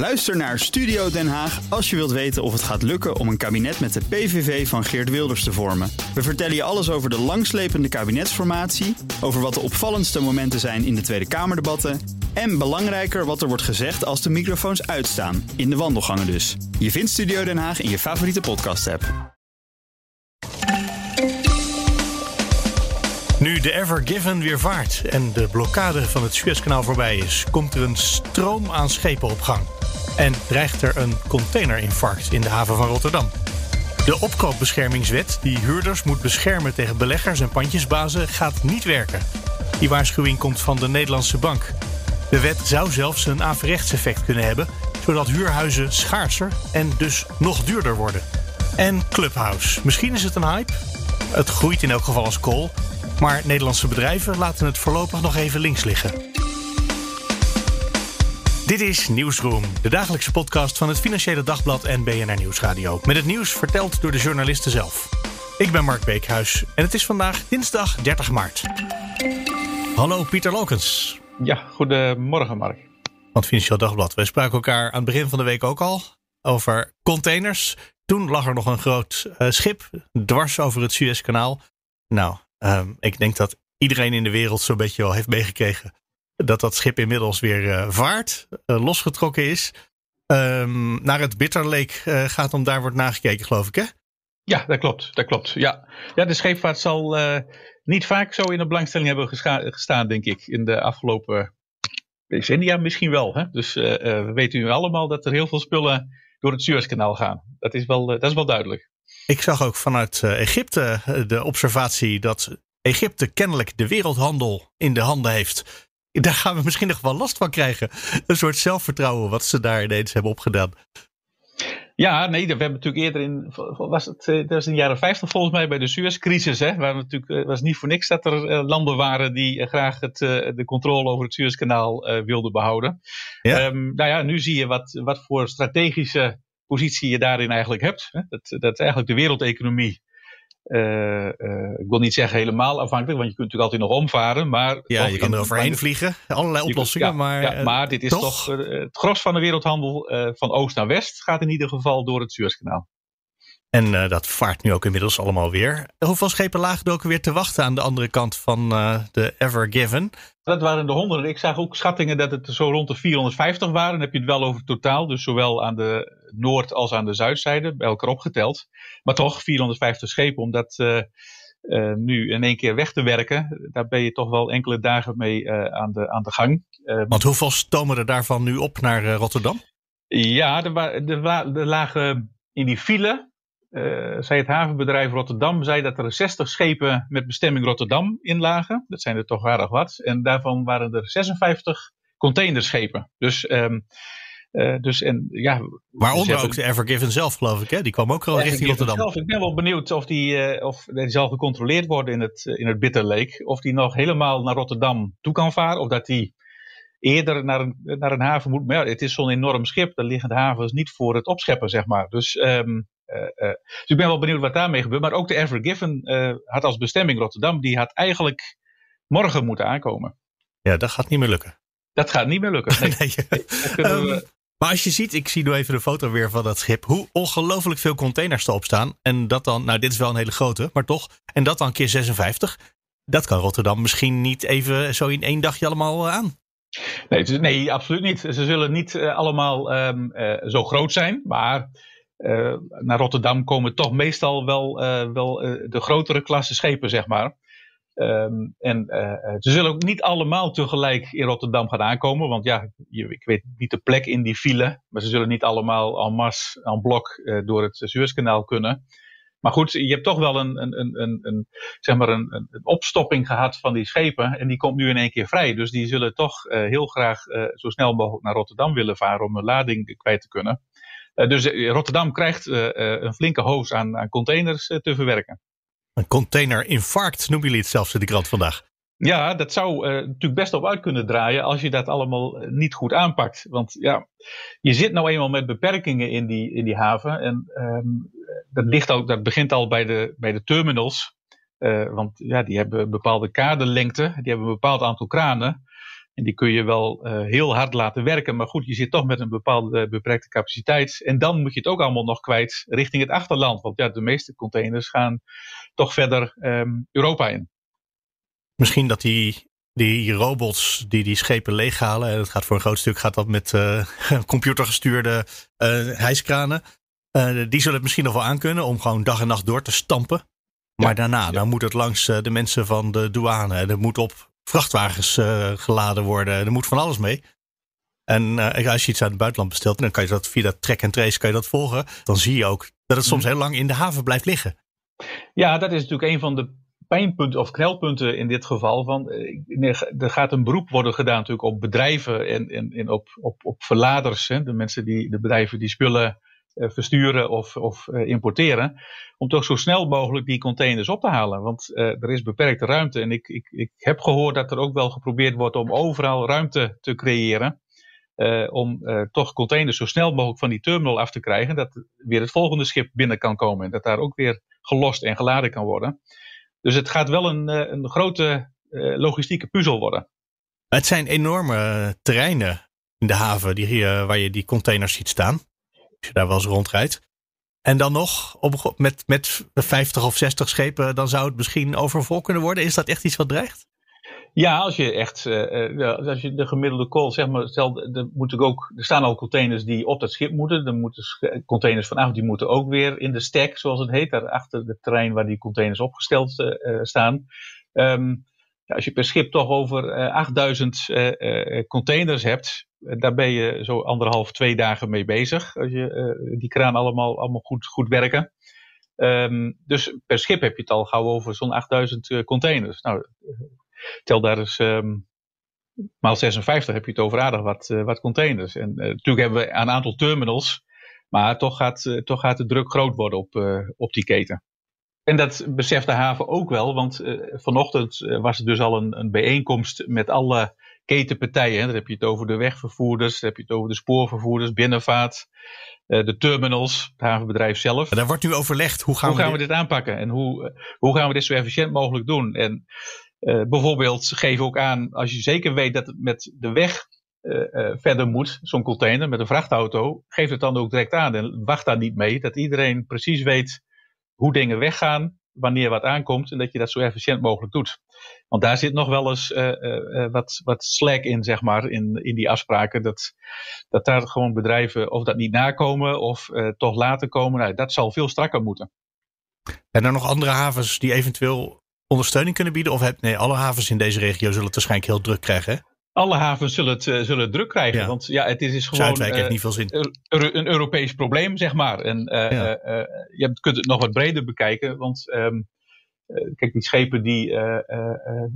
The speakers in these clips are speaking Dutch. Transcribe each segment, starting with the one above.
Luister naar Studio Den Haag als je wilt weten of het gaat lukken om een kabinet met de PVV van Geert Wilders te vormen. We vertellen je alles over de langslepende kabinetsformatie, over wat de opvallendste momenten zijn in de Tweede Kamerdebatten en belangrijker wat er wordt gezegd als de microfoons uitstaan, in de wandelgangen dus. Je vindt Studio Den Haag in je favoriete podcast-app. Nu de Ever Given weer vaart en de blokkade van het Suezkanaal voorbij is, komt er een stroom aan schepen op gang. En dreigt er een containerinfarct in de haven van Rotterdam. De opkoopbeschermingswet, die huurders moet beschermen tegen beleggers en pandjesbazen, gaat niet werken. Die waarschuwing komt van de Nederlandse bank. De wet zou zelfs een averechts effect kunnen hebben, zodat huurhuizen schaarser en dus nog duurder worden. En Clubhouse. Misschien is het een hype. Het groeit in elk geval als kool. Maar Nederlandse bedrijven laten het voorlopig nog even links liggen. Dit is Nieuwsroom, de dagelijkse podcast van het Financiële Dagblad en BNR Nieuwsradio. Met het nieuws verteld door de journalisten zelf. Ik ben Mark Beekhuis en het is vandaag dinsdag 30 maart. Hallo Pieter Lokens. Ja, goedemorgen Mark. Van het Financieel Dagblad. Wij spraken elkaar aan het begin van de week ook al over containers. Toen lag er nog een groot uh, schip dwars over het Suezkanaal. Nou, um, ik denk dat iedereen in de wereld zo'n beetje wel heeft meegekregen dat dat schip inmiddels weer uh, vaart, uh, losgetrokken is. Um, naar het Bitter Lake gaat om daar wordt nagekeken, geloof ik, hè? Ja, dat klopt. Dat klopt. Ja, ja de scheepvaart zal niet vaak zo in de belangstelling hebben gestaan, denk ik, in de afgelopen decennia misschien wel. Hè? Dus we weten nu allemaal dat er heel veel spullen door het Suezkanaal gaan. Dat is wel, dat is wel duidelijk. Ik zag ook vanuit Egypte de observatie dat Egypte kennelijk de wereldhandel in de handen heeft. Daar gaan we misschien nog wel last van krijgen. Een soort zelfvertrouwen wat ze daar ineens hebben opgedaan. Ja, nee, we hebben natuurlijk eerder in, was het, dat was in de jaren 50 volgens mij bij de Suezcrisis, hè, waar natuurlijk, was niet voor niks dat er landen waren die graag het, de controle over het Suezkanaal wilden behouden. Ja. Um, nou ja, nu zie je wat, wat voor strategische positie je daarin eigenlijk hebt. Hè. Dat, dat eigenlijk de wereldeconomie uh, uh, ik wil niet zeggen helemaal afhankelijk, want je kunt natuurlijk altijd nog omvaren. Maar ja, je kan er overheen vliegen. Allerlei oplossingen. Ja, maar, ja, maar dit is toch, toch het gros van de wereldhandel van oost naar west gaat in ieder geval door het Suezkanaal. En dat vaart nu ook inmiddels allemaal weer. Hoeveel schepen lagen er ook weer te wachten aan de andere kant van de Ever Given? Dat waren de honderden. Ik zag ook schattingen dat het zo rond de 450 waren. Dan heb je het wel over totaal. Dus zowel aan de noord- als aan de zuidzijde, bij elkaar opgeteld. Maar toch 450 schepen, om dat uh, nu in één keer weg te werken. Daar ben je toch wel enkele dagen mee aan, de, aan de gang. Want hoeveel stomen er daarvan nu op naar Rotterdam? Ja, er, er, er lagen in die file zei het havenbedrijf Rotterdam zei dat er 60 schepen met bestemming Rotterdam in lagen. Dat zijn er toch aardig wat. En daarvan waren er 56 containerschepen. Dus, um, uh, dus en, ja, Waaronder ook de Evergiven zelf, geloof ik. Hè? Die kwam ook al richting Rotterdam. Zelf, ik ben wel benieuwd of die, uh, of die zal gecontroleerd worden in het, in het Bitter Lake. Of die nog helemaal naar Rotterdam toe kan varen. Of dat die eerder naar een, naar een haven moet. Maar ja, het is zo'n enorm schip. Daar liggen de havens niet voor het opscheppen, zeg maar. Dus um, uh, uh, dus ik ben wel benieuwd wat daarmee gebeurt. Maar ook de Ever Given uh, had als bestemming Rotterdam. Die had eigenlijk morgen moeten aankomen. Ja, dat gaat niet meer lukken. Dat gaat niet meer lukken. Nee. nee, nee um, we... Maar als je ziet, ik zie nu even de foto weer van dat schip. Hoe ongelooflijk veel containers erop staan. En dat dan, nou dit is wel een hele grote, maar toch. En dat dan keer 56. Dat kan Rotterdam misschien niet even zo in één dagje allemaal aan. Nee, nee absoluut niet. Ze zullen niet allemaal um, zo groot zijn. Maar naar Rotterdam komen toch meestal wel, wel de grotere klasse schepen, zeg maar. Um, en ze zullen ook niet allemaal tegelijk in Rotterdam gaan aankomen. Want ja, ik weet niet de plek in die file. Maar ze zullen niet allemaal en masse, en blok door het Suezkanaal kunnen. Maar goed, je hebt toch wel een, een, een, een, zeg maar een, opstopping gehad van die schepen. En die komt nu in één keer vrij. Dus die zullen toch heel graag zo snel mogelijk naar Rotterdam willen varen om een lading kwijt te kunnen. Dus Rotterdam krijgt een flinke hoos aan, aan containers te verwerken. Een containerinfarct noemen jullie het zelfs in de krant vandaag. Ja, dat zou uh, natuurlijk best op uit kunnen draaien als je dat allemaal niet goed aanpakt. Want ja, je zit nou eenmaal met beperkingen in die, in die haven. En um, dat, ligt ook, dat begint al bij de, bij de terminals. Uh, want ja, die hebben een bepaalde kaderlengte, die hebben een bepaald aantal kranen. En die kun je wel heel hard laten werken. Maar goed, je zit toch met een bepaalde beperkte capaciteit. En dan moet je het ook allemaal nog kwijt richting het achterland. Want ja, de meeste containers gaan toch verder um, Europa in. Misschien dat die die robots die die schepen leeghalen, en dat gaat voor een groot stuk gaat dat met uh, computergestuurde uh, hijskranen. Uh, die zullen het misschien nog wel aankunnen om gewoon dag en nacht door te stampen. Maar daarna, dan moet het langs de mensen van de douane. Er moet op vrachtwagens geladen worden. Er moet van alles mee. En als je iets uit het buitenland bestelt, dan kan je dat via dat track and trace kan je dat volgen. Dan zie je ook dat het soms mm. heel lang in de haven blijft liggen. Ja, dat is natuurlijk een van de pijnpunten of knelpunten in dit geval. Van, eh, er gaat een beroep worden gedaan natuurlijk op bedrijven en, en, en op, op, op verladers. Hè, de mensen die, de bedrijven die spullen uh, versturen of, of uh, importeren. Om toch zo snel mogelijk die containers op te halen. Want uh, er is beperkte ruimte. En ik, ik, ik heb gehoord dat er ook wel geprobeerd wordt om overal ruimte te creëren. om toch containers zo snel mogelijk van die terminal af te krijgen. Dat weer het volgende schip binnen kan komen. En dat daar ook weer gelost en geladen kan worden. Dus het gaat wel een, eh, een grote eh, logistieke puzzel worden. Het zijn enorme terreinen in de haven die waar je die containers ziet staan. Als je daar wel rondrijdt. En dan nog op, met, met 50 of 60 schepen, dan zou het misschien overvol kunnen worden. Is dat echt iets wat dreigt? Ja, als je echt, uh, als je de gemiddelde call, zeg maar, stel, er, ook, er staan al containers die op dat schip moeten. Er moeten containers vanaf, die moeten ook weer in de stack, zoals het heet, daar achter het terrein waar die containers opgesteld uh, staan. Um, ja, als je per schip toch over 8000 containers hebt, daar ben je zo anderhalf, twee dagen mee bezig. Als je die kraan allemaal, allemaal goed, goed werken. Um, dus per schip heb je het al gauw over zo'n 8000 containers. Nou, tel daar eens um, maal 56 heb je het over aardig wat, wat containers. En natuurlijk hebben we een aantal terminals, maar toch gaat, toch gaat de druk groot worden op, op die keten. En dat beseft de haven ook wel, want vanochtend was er dus al een, een bijeenkomst met alle ketenpartijen. Dan heb je het over de wegvervoerders, dan heb je het over de spoorvervoerders, binnenvaart, de terminals, het havenbedrijf zelf. En daar wordt nu overlegd. Hoe gaan, hoe we, gaan dit... we dit aanpakken en hoe, hoe gaan we dit zo efficiënt mogelijk doen? En uh, bijvoorbeeld geef ook aan, als je zeker weet dat het met de weg uh, uh, verder moet, zo'n container met een vrachtauto, geef het dan ook direct aan en wacht daar niet mee. Dat iedereen precies weet hoe dingen weggaan, wanneer wat aankomt en dat je dat zo efficiënt mogelijk doet. Want daar zit nog wel eens wat, wat slack in, zeg maar, in, in die afspraken. Dat, dat daar gewoon bedrijven of dat niet nakomen of toch later komen. Nou, dat zal veel strakker moeten. En er nog andere havens die eventueel ondersteuning kunnen bieden? Of heb, nee, alle havens in deze regio zullen het waarschijnlijk heel druk krijgen. Hè? Alle havens zullen het, uh, zullen druk krijgen. Want ja, het is, is gewoon Zuidwijk heeft niet veel zin. een Europees probleem, zeg maar. En uh, ja. uh, je kunt het nog wat breder bekijken. Want um, kijk, die schepen die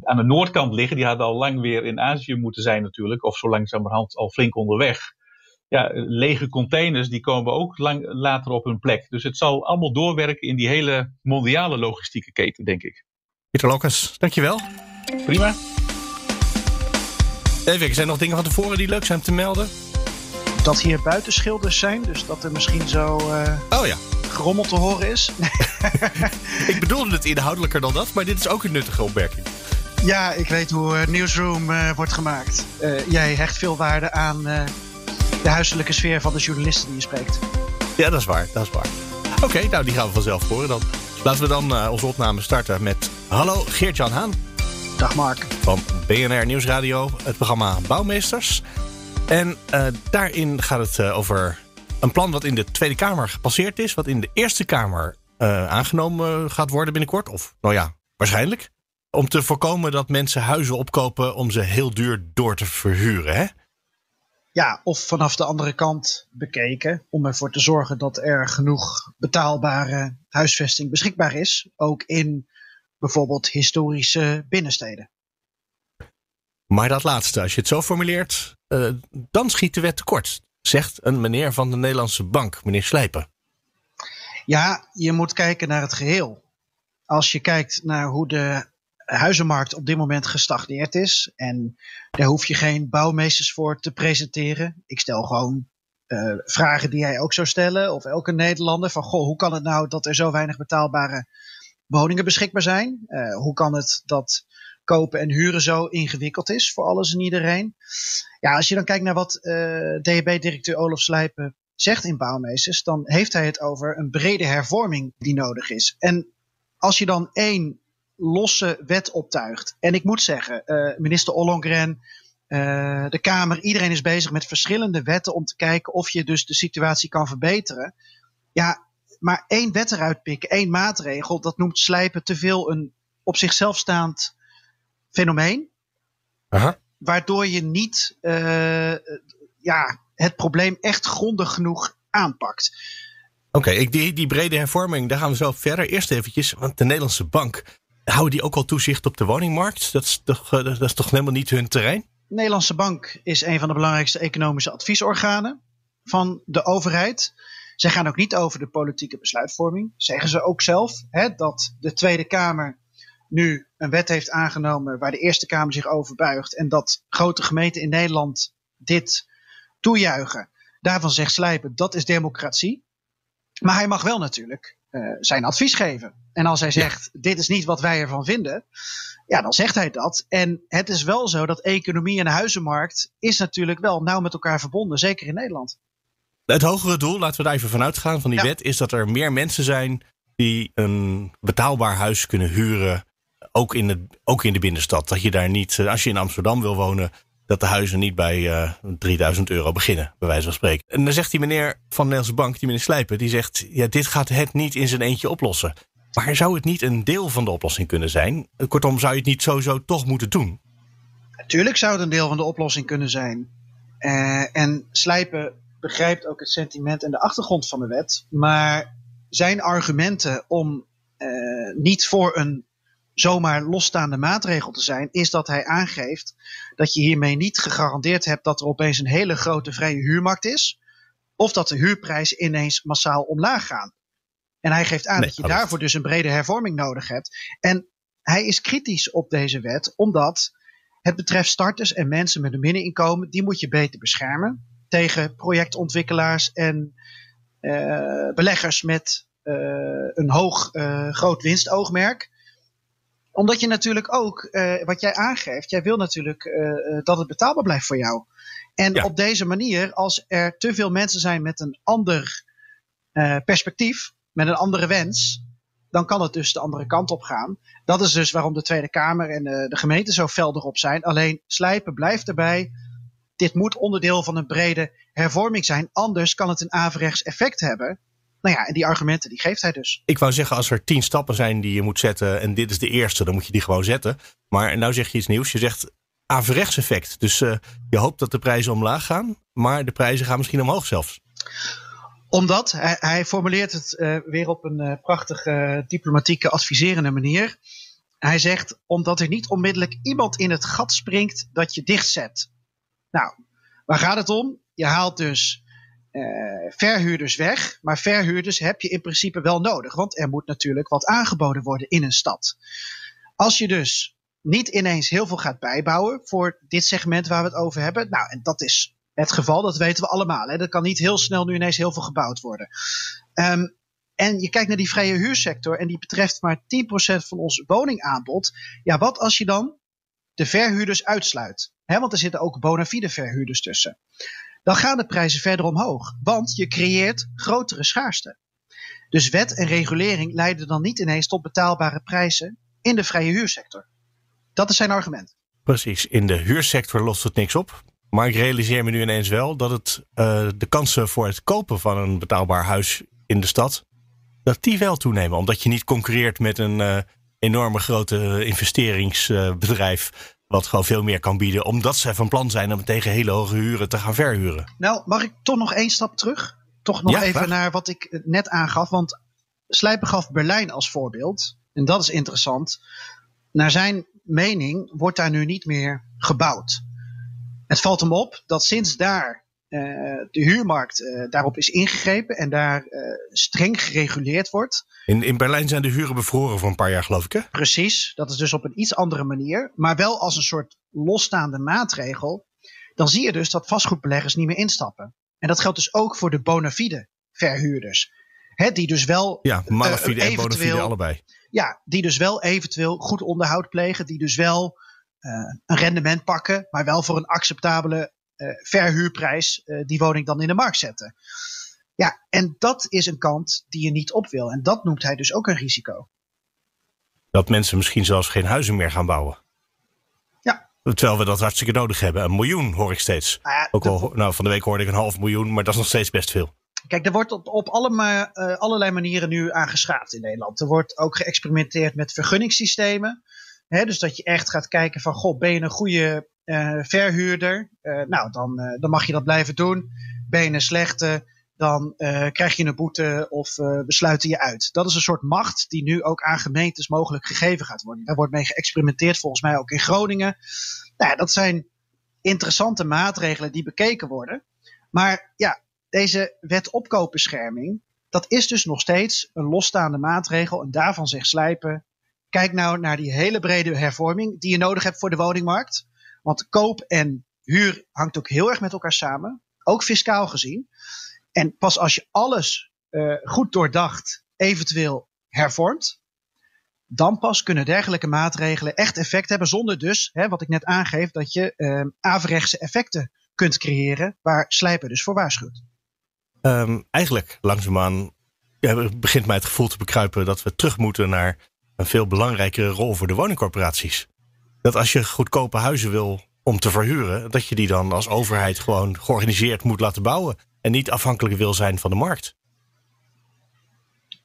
aan de noordkant liggen, die hadden al lang weer in Azië moeten zijn natuurlijk. Of zo langzamerhand al flink onderweg. Ja, lege containers die komen ook lang, later op hun plek. Dus het zal allemaal doorwerken in die hele mondiale logistieke keten, denk ik. Pieter Lokkes, dankjewel. Prima. Even, zijn er nog dingen van tevoren die leuk zijn te melden? Dat hier buitenschilders zijn, dus dat er misschien zo uh, oh, ja. Gerommel te horen is. ik bedoelde het inhoudelijker dan dat, maar dit is ook een nuttige opmerking. Ja, ik weet hoe uh, Newsroom uh, wordt gemaakt. jij hecht veel waarde aan de huiselijke sfeer van de journalisten die je spreekt. Ja, dat is waar, dat is waar. Oké, nou die gaan we vanzelf horen dan. Laten we dan onze opname starten met Hallo Geert-Jan Haan. Dag Mark. Van BNR Nieuwsradio, het programma Bouwmeesters. En daarin gaat het over een plan wat in de Tweede Kamer gepasseerd is. Wat in de Eerste Kamer aangenomen gaat worden binnenkort. Of nou ja, waarschijnlijk. Om te voorkomen dat mensen huizen opkopen om ze heel duur door te verhuren. Hè? Ja, of vanaf de andere kant bekeken om ervoor te zorgen dat er genoeg betaalbare huisvesting beschikbaar is. Ook in bijvoorbeeld historische binnensteden. Maar dat laatste, als je het zo formuleert, uh, dan schiet de wet tekort. Zegt een meneer van de Nederlandse Bank, meneer Slijpen. Ja, je moet kijken naar het geheel. Als je kijkt naar hoe de huizenmarkt op dit moment gestagneerd is. En daar hoef je geen bouwmeesters voor te presenteren. Ik stel gewoon uh, vragen die jij ook zou stellen, of elke Nederlander. Van goh, hoe kan het nou dat er zo weinig betaalbare woningen beschikbaar zijn? Uh, hoe kan het dat kopen en huren zo ingewikkeld is voor alles en iedereen. Ja, als je dan kijkt naar wat uh, DHB-directeur Olaf Slijpen zegt in Bouwmeesters, dan heeft hij het over een brede hervorming die nodig is. En als je dan één losse wet optuigt, en ik moet zeggen, uh, minister Ollongren, uh, de Kamer, iedereen is bezig met verschillende wetten om te kijken of je dus de situatie kan verbeteren. Ja, maar één wet eruit pikken, één maatregel, dat noemt slijpen te veel een op zichzelf staand fenomeen. Aha. Waardoor je niet uh, ja, het probleem echt grondig genoeg aanpakt. Oké, okay, die, die brede hervorming, daar gaan we zo verder. Eerst eventjes, want de Nederlandse bank, houden die ook al toezicht op de woningmarkt? Dat is toch, dat is toch helemaal niet hun terrein? De Nederlandse bank is een van de belangrijkste economische adviesorganen van de overheid. Zij gaan ook niet over de politieke besluitvorming. Zeggen ze ook zelf hè, dat de Tweede Kamer nu een wet heeft aangenomen waar de Eerste Kamer zich over buigt. En dat grote gemeenten in Nederland dit toejuichen. Daarvan zegt Slijpen, dat is democratie. Maar hij mag wel natuurlijk uh, zijn advies geven. En als hij zegt, ja. dit is niet wat wij ervan vinden, ja, dan zegt hij dat. En het is wel zo dat economie en huizenmarkt is natuurlijk wel nauw met elkaar verbonden, zeker in Nederland. Het hogere doel, laten we daar even vanuit gaan van die ja. wet, is dat er meer mensen zijn die een betaalbaar huis kunnen huren. Ook in, de, ook in de binnenstad. Dat je daar niet, als je in Amsterdam wil wonen, dat de huizen niet bij uh, 3000 euro beginnen, bij wijze van spreken. En dan zegt die meneer van de Nederlandse Bank, die meneer Slijpen, die zegt: ja, dit gaat het niet in zijn eentje oplossen. Maar zou het niet een deel van de oplossing kunnen zijn? Kortom, zou je het niet sowieso toch moeten doen? Natuurlijk zou het een deel van de oplossing kunnen zijn. En Slijpen begrijpt ook het sentiment en de achtergrond van de wet. Maar zijn argumenten om niet voor een zomaar losstaande maatregel te zijn, is dat hij aangeeft dat je hiermee niet gegarandeerd hebt dat er opeens een hele grote vrije huurmarkt is. Of dat de huurprijzen ineens massaal omlaag gaan. En hij geeft aan nee, dat je daarvoor dus een brede hervorming nodig hebt. En hij is kritisch op deze wet, omdat het betreft starters en mensen met een middeninkomen, die moet je beter beschermen tegen projectontwikkelaars en uh, beleggers met uh, een hoog uh, groot winstoogmerk omdat je natuurlijk ook, uh, wat jij aangeeft, jij wil natuurlijk uh, dat het betaalbaar blijft voor jou. En ja. op deze manier, als er te veel mensen zijn met een ander uh, perspectief, met een andere wens, dan kan het dus de andere kant op gaan. Dat is dus waarom de Tweede Kamer en de gemeente zo fel erop zijn. Alleen slijpen blijft erbij. Dit moet onderdeel van een brede hervorming zijn. Anders kan het een averechts effect hebben. Nou ja, en die argumenten die geeft hij dus. Ik wou zeggen, als er tien stappen zijn die je moet zetten en dit is de eerste, dan moet je die gewoon zetten. Maar nou zeg je iets nieuws. Je zegt averechts effect. Dus uh, je hoopt dat de prijzen omlaag gaan, maar de prijzen gaan misschien omhoog zelfs. Omdat, hij, hij formuleert het uh, weer op een uh, prachtige diplomatieke adviserende manier. Hij zegt, omdat er niet onmiddellijk iemand in het gat springt dat je dichtzet. Nou, waar gaat het om? Je haalt dus uh, verhuurders weg. Maar verhuurders heb je in principe wel nodig. Want er moet natuurlijk wat aangeboden worden in een stad. Als je dus niet ineens heel veel gaat bijbouwen voor dit segment waar we het over hebben. Nou, en dat is het geval, dat weten we allemaal. Hè. Er kan niet heel snel nu ineens heel veel gebouwd worden. Um, en je kijkt naar die vrije huursector en die betreft maar 10% van ons woningaanbod. Ja, wat als je dan de verhuurders uitsluit? Want er zitten ook bona fide verhuurders tussen dan gaan de prijzen verder omhoog. Want je creëert grotere schaarste. Dus wet en regulering leiden dan niet ineens tot betaalbare prijzen in de vrije huursector. Dat is zijn argument. Precies, in de huursector lost het niks op. Maar ik realiseer me nu ineens wel dat het, uh, de kansen voor het kopen van een betaalbaar huis in de stad, dat die wel toenemen. Omdat je niet concurreert met een uh, enorme grote investeringsbedrijf wat gewoon veel meer kan bieden, omdat ze van plan zijn om tegen hele hoge huren te gaan verhuren. Nou, mag ik toch nog één stap terug? Toch nog Ja, even naar wat ik net aangaf. Want Slijpen gaf Berlijn als voorbeeld. En dat is interessant. Naar zijn mening wordt daar nu niet meer gebouwd. Het valt hem op dat sinds daar eh, de huurmarkt eh, daarop is ingegrepen en daar eh, streng gereguleerd wordt. In, in Berlijn zijn de huren bevroren voor een paar jaar, geloof ik. Hè? Precies, dat is dus op een iets andere manier, maar wel als een soort losstaande maatregel. Dan zie je dus dat vastgoedbeleggers niet meer instappen. En dat geldt dus ook voor de bona fide verhuurders. Hè, die dus wel Ja, malafide eh, en bona fide allebei. ja, die dus wel eventueel goed onderhoud plegen, die dus wel uh, een rendement pakken, maar wel voor een acceptabele verhuurprijs uh, die woning dan in de markt zetten. Ja, en dat is een kant die je niet op wil. En dat noemt hij dus ook een risico. Dat mensen misschien zelfs geen huizen meer gaan bouwen. Ja. Terwijl we dat hartstikke nodig hebben. Een miljoen hoor ik steeds. Nou ja, ook al, nou, van de week hoorde ik een half miljoen, maar dat is nog steeds best veel. Kijk, er wordt op, op alle, uh, allerlei manieren nu aangeschaafd in Nederland. Er wordt ook geëxperimenteerd met vergunningssystemen. Dus dat je echt gaat kijken van, goh, ben je een goede verhuurder? Uh, nou, dan, dan mag je dat blijven doen. Ben je een slechte, dan krijg je een boete of we sluiten je uit. Dat is een soort macht die nu ook aan gemeentes mogelijk gegeven gaat worden. Daar wordt mee geëxperimenteerd, volgens mij ook in Groningen. Nou, ja, dat zijn interessante maatregelen die bekeken worden. Maar ja, deze wet opkoopbescherming, dat is dus nog steeds een losstaande maatregel. En daarvan zegt Slijpen, kijk nou naar die hele brede hervorming die je nodig hebt voor de woningmarkt. Want koop en huur hangt ook heel erg met elkaar samen, ook fiscaal gezien. En pas als je alles uh, goed doordacht, eventueel hervormt, dan pas kunnen dergelijke maatregelen echt effect hebben, zonder dus, hè, wat ik net aangeef, dat je uh, averechtse effecten kunt creëren, waar Slijpen dus voor waarschuwt. Um, eigenlijk langzaamaan begint mij het gevoel te bekruipen dat we terug moeten naar een veel belangrijkere rol voor de woningcorporaties. Dat als je goedkope huizen wil om te verhuren, dat je die dan als overheid gewoon georganiseerd moet laten bouwen en niet afhankelijk wil zijn van de markt.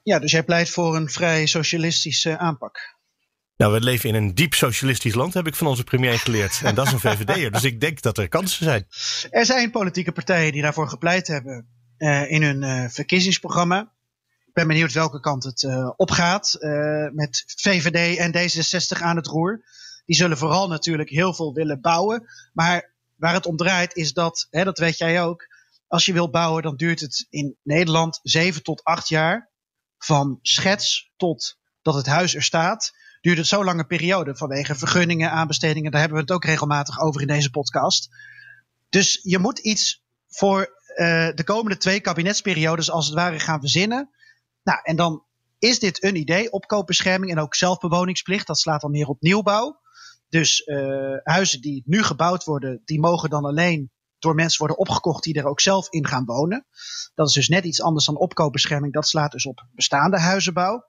Ja, dus jij pleit voor een vrij socialistische aanpak. Nou, we leven in een diep socialistisch land, heb ik van onze premier geleerd. En dat is een VVD'er, dus ik denk dat er kansen zijn. Er zijn politieke partijen die daarvoor gepleit hebben uh, in hun uh, verkiezingsprogramma. Ik ben benieuwd welke kant het uh, opgaat. met VVD en D66 aan het roer. Die zullen vooral natuurlijk heel veel willen bouwen. Maar waar het om draait is dat, hè, dat weet jij ook. Als je wil bouwen, dan duurt het in Nederland 7 tot 8 jaar. Van schets tot dat het huis er staat. Duurt het zo lange periode vanwege vergunningen, aanbestedingen. Daar hebben we het ook regelmatig over in deze podcast. Dus je moet iets voor uh, de komende twee kabinetsperiodes als het ware gaan verzinnen. Nou, en dan is dit een idee, opkoopbescherming en ook zelfbewoningsplicht. Dat slaat dan meer op nieuwbouw. Dus uh, huizen die nu gebouwd worden, die mogen dan alleen door mensen worden opgekocht die er ook zelf in gaan wonen. Dat is dus net iets anders dan opkoopbescherming. Dat slaat dus op bestaande huizenbouw.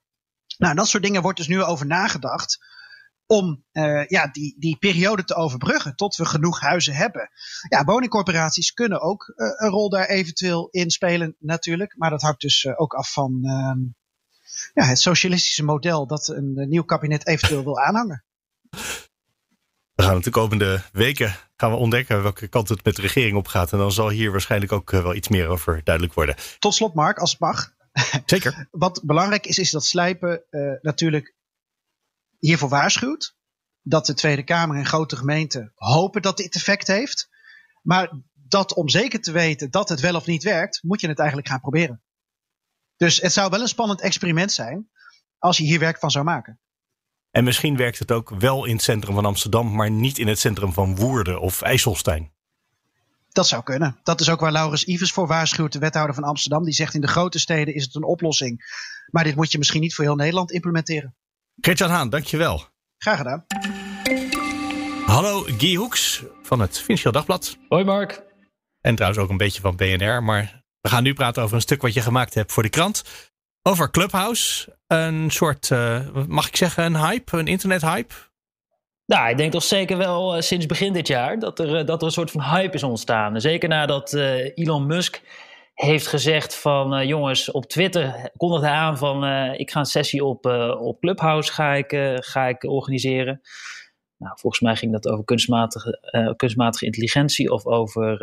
Nou, dat soort dingen wordt dus nu over nagedacht om uh, ja, die, die periode te overbruggen tot we genoeg huizen hebben. Ja, woningcorporaties kunnen ook uh, een rol daar eventueel in spelen natuurlijk. Maar dat hangt dus ook af van ja, het socialistische model dat een nieuw kabinet eventueel wil aanhangen. We gaan de komende weken gaan we ontdekken welke kant het met de regering op gaat. En dan zal hier waarschijnlijk ook wel iets meer over duidelijk worden. Tot slot, Mark, als het mag. Zeker. Wat belangrijk is, is dat slijpen natuurlijk hiervoor waarschuwt. Dat de Tweede Kamer en grote gemeenten hopen dat dit effect heeft. Maar dat om zeker te weten dat het wel of niet werkt, moet je het eigenlijk gaan proberen. Dus het zou wel een spannend experiment zijn als je hier werk van zou maken. En misschien werkt het ook wel in het centrum van Amsterdam, maar niet in het centrum van Woerden of IJsselstein. Dat zou kunnen. Dat is ook waar Laurens Ivers voor waarschuwt, de wethouder van Amsterdam. Die zegt in de grote steden is het een oplossing. Maar dit moet je misschien niet voor heel Nederland implementeren. Gertjan Haan, dankjewel. Graag gedaan. Hallo, Guy Hoeks van het Financieel Dagblad. Hoi Mark. En trouwens ook een beetje van BNR. Maar we gaan nu praten over een stuk wat je gemaakt hebt voor de krant. Over Clubhouse. Een soort, uh, mag ik zeggen, een hype, een internethype? Nou, ik denk toch zeker wel uh, sinds begin dit jaar dat er, uh, dat er een soort van hype is ontstaan. Zeker nadat Elon Musk heeft gezegd van jongens, op Twitter kondigde hij aan van ik ga een sessie op, op Clubhouse ga ik, ga ik organiseren. Nou, volgens mij ging dat over kunstmatige, kunstmatige intelligentie of over,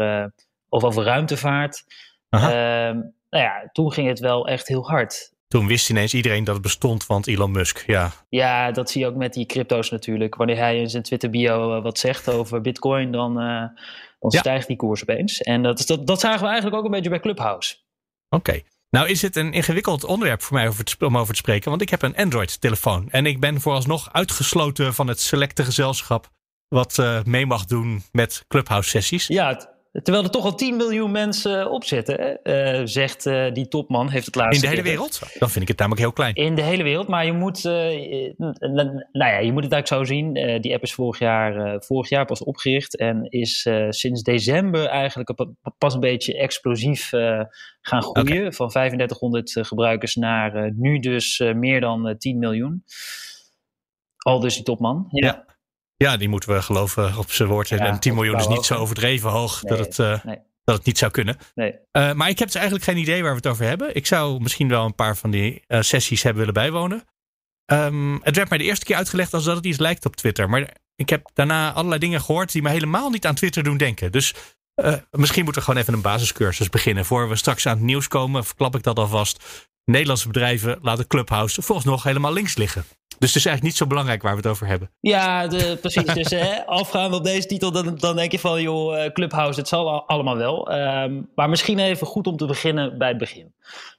of over ruimtevaart. Ehm, nou ja, toen ging het wel echt heel hard. Toen wist ineens iedereen dat het bestond, want Elon Musk, ja. Ja, dat zie je ook met die crypto's natuurlijk. Wanneer hij in zijn Twitter bio wat zegt over bitcoin, dan dan ja. stijgt die koers opeens. En dat, dat, dat zagen we eigenlijk ook een beetje bij Clubhouse. Oké. Okay. Nou is het een ingewikkeld onderwerp voor mij over te, om over te spreken, want ik heb een Android-telefoon. En ik ben vooralsnog uitgesloten van het selecte gezelschap wat uh, mee mag doen met Clubhouse-sessies. Ja, Terwijl er toch al 10 miljoen mensen op zitten, uh, zegt uh, die topman. Heeft het laatste In de hele wereld? Dan vind ik het namelijk heel klein. In de hele wereld, maar je moet, uh, nou ja, je moet het eigenlijk zo zien. die app is vorig jaar, vorig jaar pas opgericht en is sinds december eigenlijk pas een beetje explosief gaan groeien. Okay. Van 3500 gebruikers naar nu dus meer dan 10 miljoen. Al dus die topman. ja. ja. Ja, die moeten we geloven op zijn woord. en 10 miljoen is niet zo overdreven hoog dat, het, nee. dat het niet zou kunnen. Nee. Uh, maar ik heb dus eigenlijk geen idee waar we het over hebben. Ik zou misschien wel een paar van die uh, sessies hebben willen bijwonen. Um, het werd mij de eerste keer uitgelegd als dat het iets lijkt op Twitter. Maar ik heb daarna allerlei dingen gehoord die me helemaal niet aan Twitter doen denken. Dus misschien moeten we gewoon even een basiscursus beginnen. Voor we straks aan het nieuws komen, verklap ik dat alvast. Nederlandse bedrijven laten Clubhouse volgens nog helemaal links liggen. Dus het is eigenlijk niet zo belangrijk waar we het over hebben. Ja, de, precies. Dus hè, afgaand op deze titel, dan, dan denk je van, joh, eh, Clubhouse, het zal allemaal wel. Um, maar misschien even goed om te beginnen bij het begin.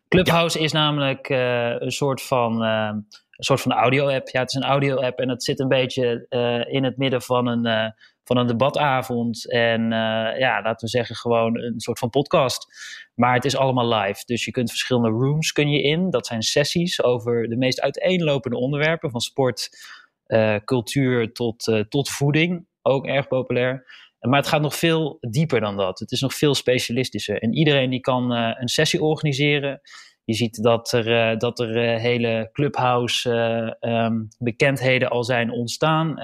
Clubhouse is namelijk uh, een soort van, uh, een soort van audio-app. Ja, het is een audio-app en het zit een beetje uh, in het midden van een, van een debatavond. En ja, laten we zeggen, gewoon een soort van podcast. Maar het is allemaal live. Dus je kunt verschillende rooms kun je in. Dat zijn sessies over de meest uiteenlopende onderwerpen. Van sport, cultuur tot, tot voeding. Ook erg populair. Maar het gaat nog veel dieper dan dat. Het is nog veel specialistischer. En iedereen die kan een sessie organiseren. Je ziet dat er, uh, dat er uh, hele clubhouse um, bekendheden al zijn ontstaan.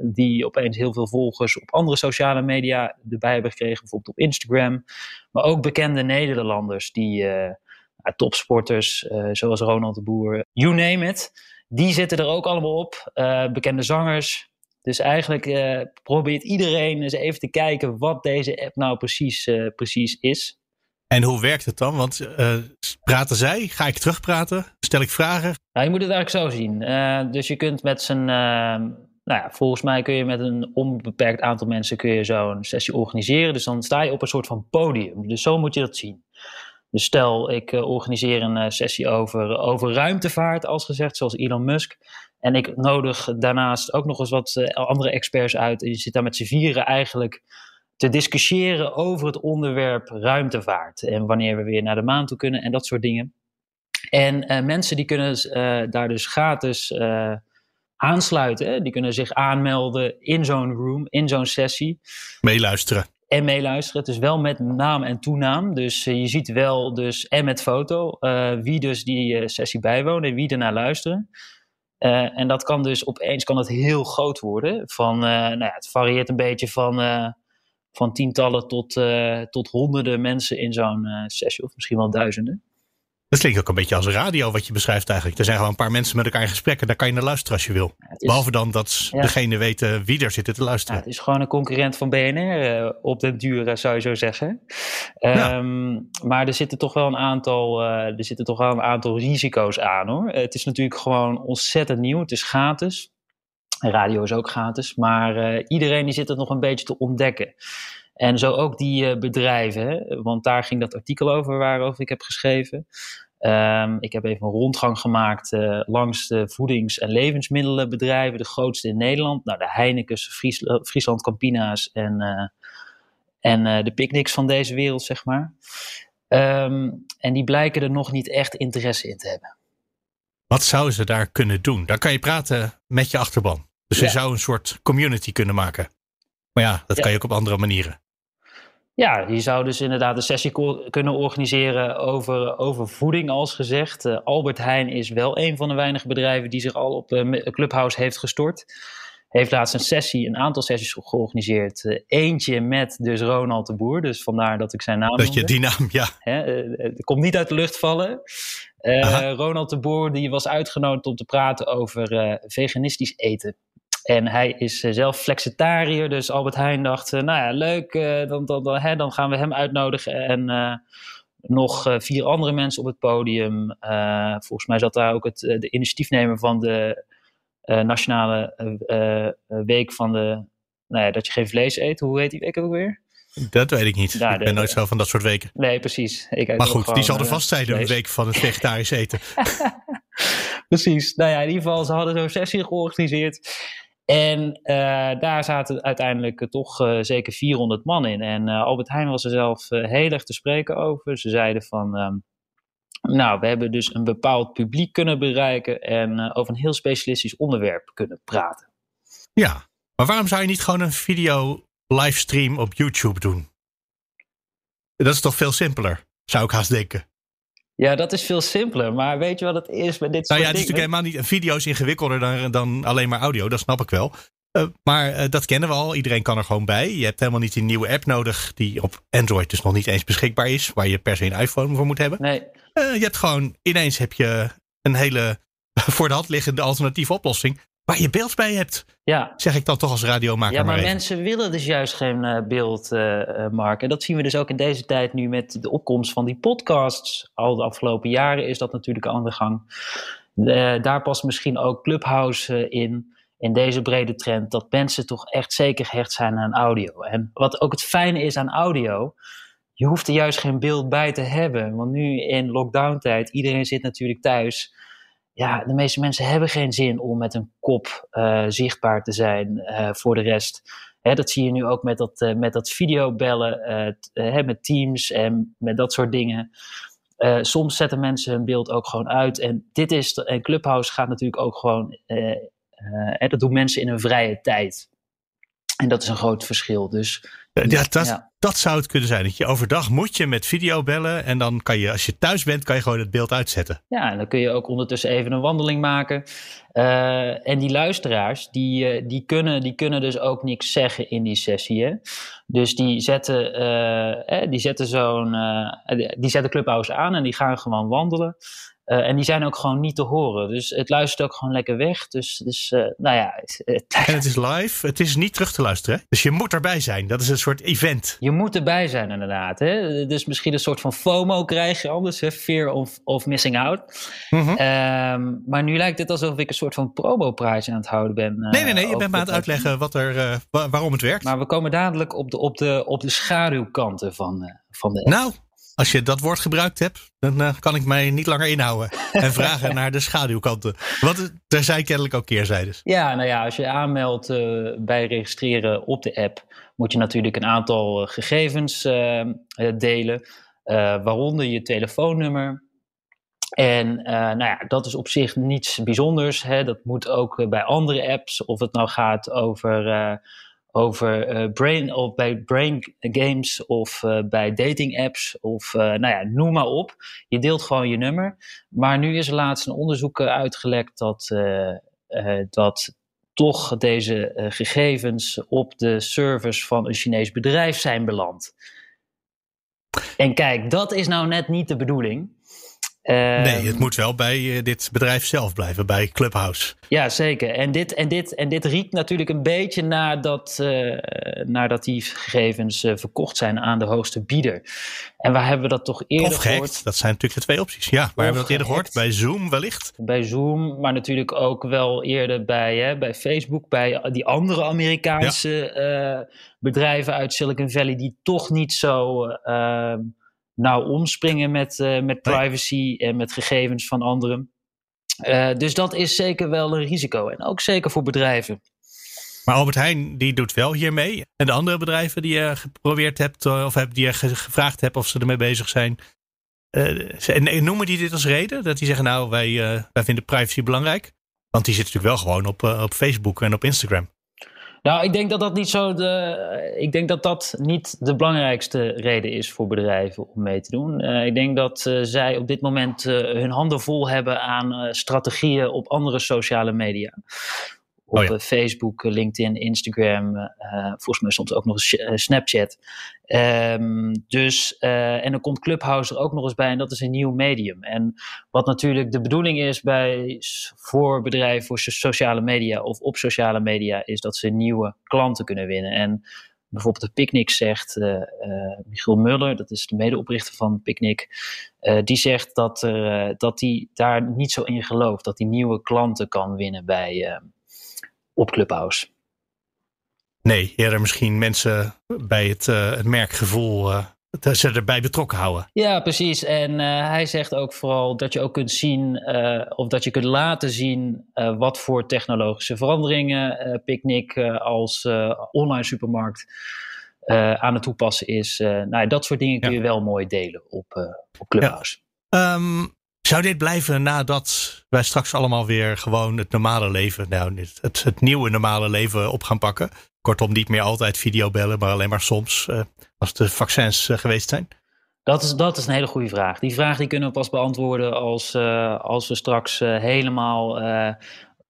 die opeens heel veel volgers op andere sociale media erbij hebben gekregen. Bijvoorbeeld op Instagram. Maar ook bekende Nederlanders. Die topsporters zoals Ronald de Boer. You name it. Die zitten er ook allemaal op. bekende zangers. Dus eigenlijk probeert iedereen eens even te kijken wat deze app nou precies, precies is. En hoe werkt het dan? Want uh, praten zij? Ga ik terugpraten? Stel ik vragen? Je moet het eigenlijk zo zien. Uh, dus je kunt met z'n. Uh, nou ja, volgens mij kun je met een onbeperkt aantal mensen kun je zo'n sessie organiseren. Dus dan sta je op een soort van podium. Dus zo moet je dat zien. Dus stel, ik organiseer een sessie over, over ruimtevaart, als gezegd, zoals Elon Musk. En ik nodig daarnaast ook nog eens wat andere experts uit. En je zit daar met z'n vieren eigenlijk te discussiëren over het onderwerp ruimtevaart. En wanneer we weer naar de maan toe kunnen en dat soort dingen. En uh, mensen die kunnen uh, daar dus gratis uh, aansluiten. Hè? Die kunnen zich aanmelden in zo'n room, in zo'n sessie. Meeluisteren. En meeluisteren. Het is wel met naam en toenaam. Dus je ziet wel dus en met foto wie dus die sessie bijwoont en wie ernaar luisteren. en dat kan dus opeens kan het heel groot worden. Van, nou ja, het varieert een beetje van van tientallen tot, uh, tot honderden mensen in zo'n uh, sessie, of misschien wel duizenden. Dat klinkt ook een beetje als radio wat je beschrijft eigenlijk. Er zijn gewoon een paar mensen met elkaar in gesprek en daar kan je naar luisteren als je wil. Ja, is, Behalve dan dat ja. degene weten wie er zitten te luisteren. Ja, het is gewoon een concurrent van BNR uh, eh, op den duur, zou je zo zeggen. Um, maar er zitten toch wel een aantal, er zitten toch wel een aantal risico's aan hoor. het is natuurlijk gewoon ontzettend nieuw. Het is gratis. Radio is ook gratis, maar uh, iedereen die zit het nog een beetje te ontdekken. En zo ook die uh, bedrijven, want daar ging dat artikel over waarover ik heb geschreven. Um, ik heb even een rondgang gemaakt uh, langs de voedings- en levensmiddelenbedrijven, de grootste in Nederland. Nou, de Heinekens, Fries, Friesland Campina's en, en de Picnics van deze wereld, zeg maar. Um, en die blijken er nog niet echt interesse in te hebben. Wat zouden ze daar kunnen doen? Daar kan je praten met je achterban. Dus ja. je zou een soort community kunnen maken. Maar ja, dat ja. kan je ook op andere manieren. Ja, je zou dus inderdaad een sessie kunnen organiseren over, over voeding, als gezegd. Uh, Albert Heijn is wel een van de weinige bedrijven die zich al op uh, Clubhouse heeft gestort. Heeft laatst een sessie, een aantal sessies georganiseerd. Uh, eentje met dus Ronald de Boer, dus vandaar dat ik zijn naam Dat noemde. je die naam, ja. Hè, het komt niet uit de lucht vallen. Ronald de Boer die was uitgenodigd om te praten over veganistisch eten. En hij is uh, zelf flexitariër, dus Albert Heijn dacht, uh, nou ja, leuk, uh, dan, dan, dan, hè, dan, gaan we hem uitnodigen. En nog vier andere mensen op het podium. volgens mij zat daar ook het, de initiatiefnemer van de Nationale Week van de, nou ja, dat je geen vlees eet. Hoe heet die week ook weer? Dat weet ik niet. Ja, ik ben de, nooit zo van dat soort weken. Nee, precies. Ik maar goed, die zal er vast zijn, de week van het vegetarisch eten. precies. Nou ja, in ieder geval, ze hadden zo'n sessie georganiseerd. En daar zaten uiteindelijk toch zeker 400 man in. En Albert Heijn was er zelf heel erg te spreken over. Ze zeiden van, ehm, nou, we hebben dus een bepaald publiek kunnen bereiken en over een heel specialistisch onderwerp kunnen praten. Ja, maar waarom zou je niet gewoon een video livestream op YouTube doen? Dat is toch veel simpeler, zou ik haast denken. Ja, dat is veel simpeler. Maar weet je wat het is met dit nou soort ja, het is natuurlijk helemaal niet. Video is ingewikkelder dan, dan alleen maar audio. Dat snap ik wel. Uh, maar uh, dat kennen we al. Iedereen kan er gewoon bij. Je hebt helemaal niet een nieuwe app nodig. Die op Android dus nog niet eens beschikbaar is. Waar je per se een iPhone voor moet hebben. Nee. Uh, je hebt gewoon. Ineens heb je een hele voor de hand liggende alternatieve oplossing waar je beeld bij hebt. Ja. Zeg ik dan toch als radiomaker. Ja, maar, maar mensen willen dus juist geen uh, beeld, uh, Mark. En dat zien we dus ook in deze tijd nu met de opkomst van die podcasts. Al de afgelopen jaren is dat natuurlijk aan de gang. Uh, daar past misschien ook Clubhouse in. In deze brede trend. Dat mensen toch echt zeker gehecht zijn aan audio. En wat ook het fijne is aan audio. Je hoeft er juist geen beeld bij te hebben. Want nu in lockdown tijd. Iedereen zit natuurlijk thuis ja, de meeste mensen hebben geen zin om met een kop uh, zichtbaar te zijn uh, voor de rest. Hè, dat zie je nu ook met dat, uh, met dat videobellen, met Teams en met dat soort dingen. soms zetten mensen hun beeld ook gewoon uit. En dit is, en Clubhouse gaat natuurlijk ook gewoon, dat doen mensen in hun vrije tijd. En dat is een groot verschil. Dus, ja, dat, ja. dat zou het kunnen zijn. Dat je overdag moet je met video bellen. En dan kan je, als je thuis bent, kan je gewoon het beeld uitzetten. Ja, en dan kun je ook ondertussen even een wandeling maken. Uh, en die luisteraars, die, uh, die, kunnen, die kunnen dus ook niks zeggen in die sessie. Hè? Dus die zetten, uh, die zetten zo'n. die zetten Clubhouse aan en die gaan gewoon wandelen. Uh, en die zijn ook gewoon niet te horen. Dus het luistert ook gewoon lekker weg. Dus, dus uh, nou ja. En het is live. Het is niet terug te luisteren. Hè? Dus je moet erbij zijn. Dat is een soort event. Je moet erbij zijn, inderdaad. Hè? Dus misschien een soort van FOMO krijg je anders. Hè? Fear of, of missing out. Mm -hmm. um, maar nu lijkt het alsof ik een soort van promo-prijs aan het houden ben. Uh, nee, nee, nee. Je bent maar aan het uitleggen wat er, waarom het werkt. Maar we komen dadelijk op de, op de, op de schaduwkanten van, van de. Nou. Als je dat woord gebruikt hebt, dan uh, kan ik mij niet langer inhouden. En vragen naar de schaduwkanten. Want er zijn kennelijk ook keerzijdes. Ja, nou ja, als je aanmeldt uh, bij registreren op de app, moet je natuurlijk een aantal uh, gegevens delen. waaronder je telefoonnummer. En nou ja, dat is op zich niets bijzonders. Hè. Dat moet ook bij andere apps, of het nou gaat over over uh, brain of bij brain games of uh, bij dating apps of uh, nou ja, noem maar op. Je deelt gewoon je nummer. Maar nu is er laatst een onderzoek uitgelekt dat, dat toch deze gegevens op de servers van een Chinees bedrijf zijn beland. En kijk, dat is nou net niet de bedoeling. Nee, het moet wel bij dit bedrijf zelf blijven, bij Clubhouse. Ja, zeker. En dit, en dit, en dit riekt natuurlijk een beetje nadat, uh, nadat die gegevens uh, verkocht zijn aan de hoogste bieder. En waar hebben we dat toch eerder of gehoord? Dat zijn natuurlijk de twee opties. Ja, waar hebben we dat eerder gehoord? Bij Zoom wellicht? Bij Zoom, maar natuurlijk ook wel eerder bij, hè, bij Facebook, bij die andere Amerikaanse ja. bedrijven uit Silicon Valley die toch niet zo nou omspringen met, met privacy en met gegevens van anderen. Uh, dus dat is zeker wel een risico. En ook zeker voor bedrijven. Maar Albert Heijn die doet wel hiermee. En de andere bedrijven die je geprobeerd hebt, of die je gevraagd hebt of ze ermee bezig zijn. Noemen die dit als reden? Dat die zeggen, nou, wij, wij vinden privacy belangrijk. Want die zitten natuurlijk wel gewoon op, op Facebook en op Instagram. Nou, ik denk dat dat niet zo de. Ik denk dat dat niet de belangrijkste reden is voor bedrijven om mee te doen. Uh, ik denk dat uh, zij op dit moment uh, hun handen vol hebben aan strategieën op andere sociale media. Op oh ja. Facebook, LinkedIn, Instagram, volgens mij soms ook nog Snapchat. Um, dus, en dan komt Clubhouse er ook nog eens bij en dat is een nieuw medium. En wat natuurlijk de bedoeling is bij, voor bedrijven, voor sociale media of op sociale media, is dat ze nieuwe klanten kunnen winnen. En bijvoorbeeld de Picnic zegt, uh, uh, Michiel Muller, dat is de medeoprichter van Picnic, uh, die zegt dat hij dat daar niet zo in gelooft, dat hij nieuwe klanten kan winnen bij, op Clubhouse. Nee, eerder misschien mensen bij het, uh, het merkgevoel uh, dat ze erbij betrokken houden. Ja, precies. En uh, hij zegt ook vooral dat je ook kunt zien, uh, of dat je kunt laten zien, uh, wat voor technologische veranderingen Picnic als online supermarkt aan het toepassen is. nou, dat soort dingen kun je wel mooi delen op, op Clubhouse. Ja. Um, zou dit blijven nadat wij straks allemaal weer gewoon het normale leven, nou, het, het nieuwe normale leven op gaan pakken? Kortom, niet meer altijd videobellen, maar alleen maar soms uh, als de vaccins uh, geweest zijn? Dat is, dat is een hele goede vraag. Die vraag die kunnen we pas beantwoorden als, uh, als we straks helemaal ja.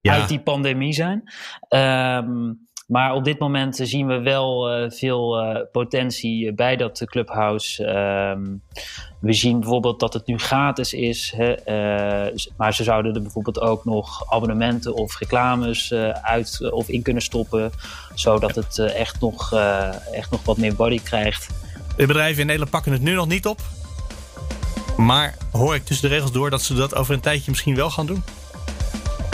uit die pandemie zijn. Um, maar op dit moment zien we wel uh, veel uh, potentie bij dat Clubhouse. Um, we zien bijvoorbeeld dat het nu gratis is. Hè, maar ze zouden er bijvoorbeeld ook nog abonnementen of reclames uit of in kunnen stoppen. Zodat het echt, nog, echt nog wat meer body krijgt. De bedrijven in Nederland pakken het nu nog niet op. Maar hoor ik tussen de regels door dat ze dat over een tijdje misschien wel gaan doen?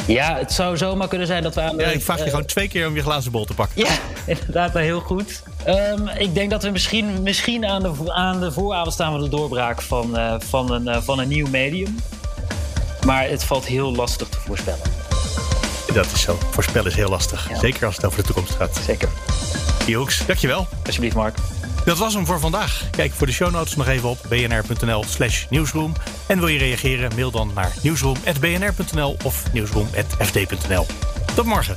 Ja, het zou zomaar kunnen zijn dat we aan Ja, ik vraag je uh, gewoon twee keer om je glazen bol te pakken. Ja, inderdaad, heel goed. Um, ik denk dat we misschien, misschien aan, de, aan de vooravond staan van de doorbraak van, uh, van, een, uh, van een nieuw medium. Maar het valt heel lastig te voorspellen. Dat is zo. Voorspellen is heel lastig. Ja. Zeker als het over de toekomst gaat. Zeker. Hoeks, dankjewel. Alsjeblieft, Mark. Dat was hem voor vandaag. Kijk voor de show notes nog even op bnr.nl slash nieuwsroom. En wil je reageren, mail dan naar nieuwsroom.bnr.nl of nieuwsroom.fd.nl. Tot morgen.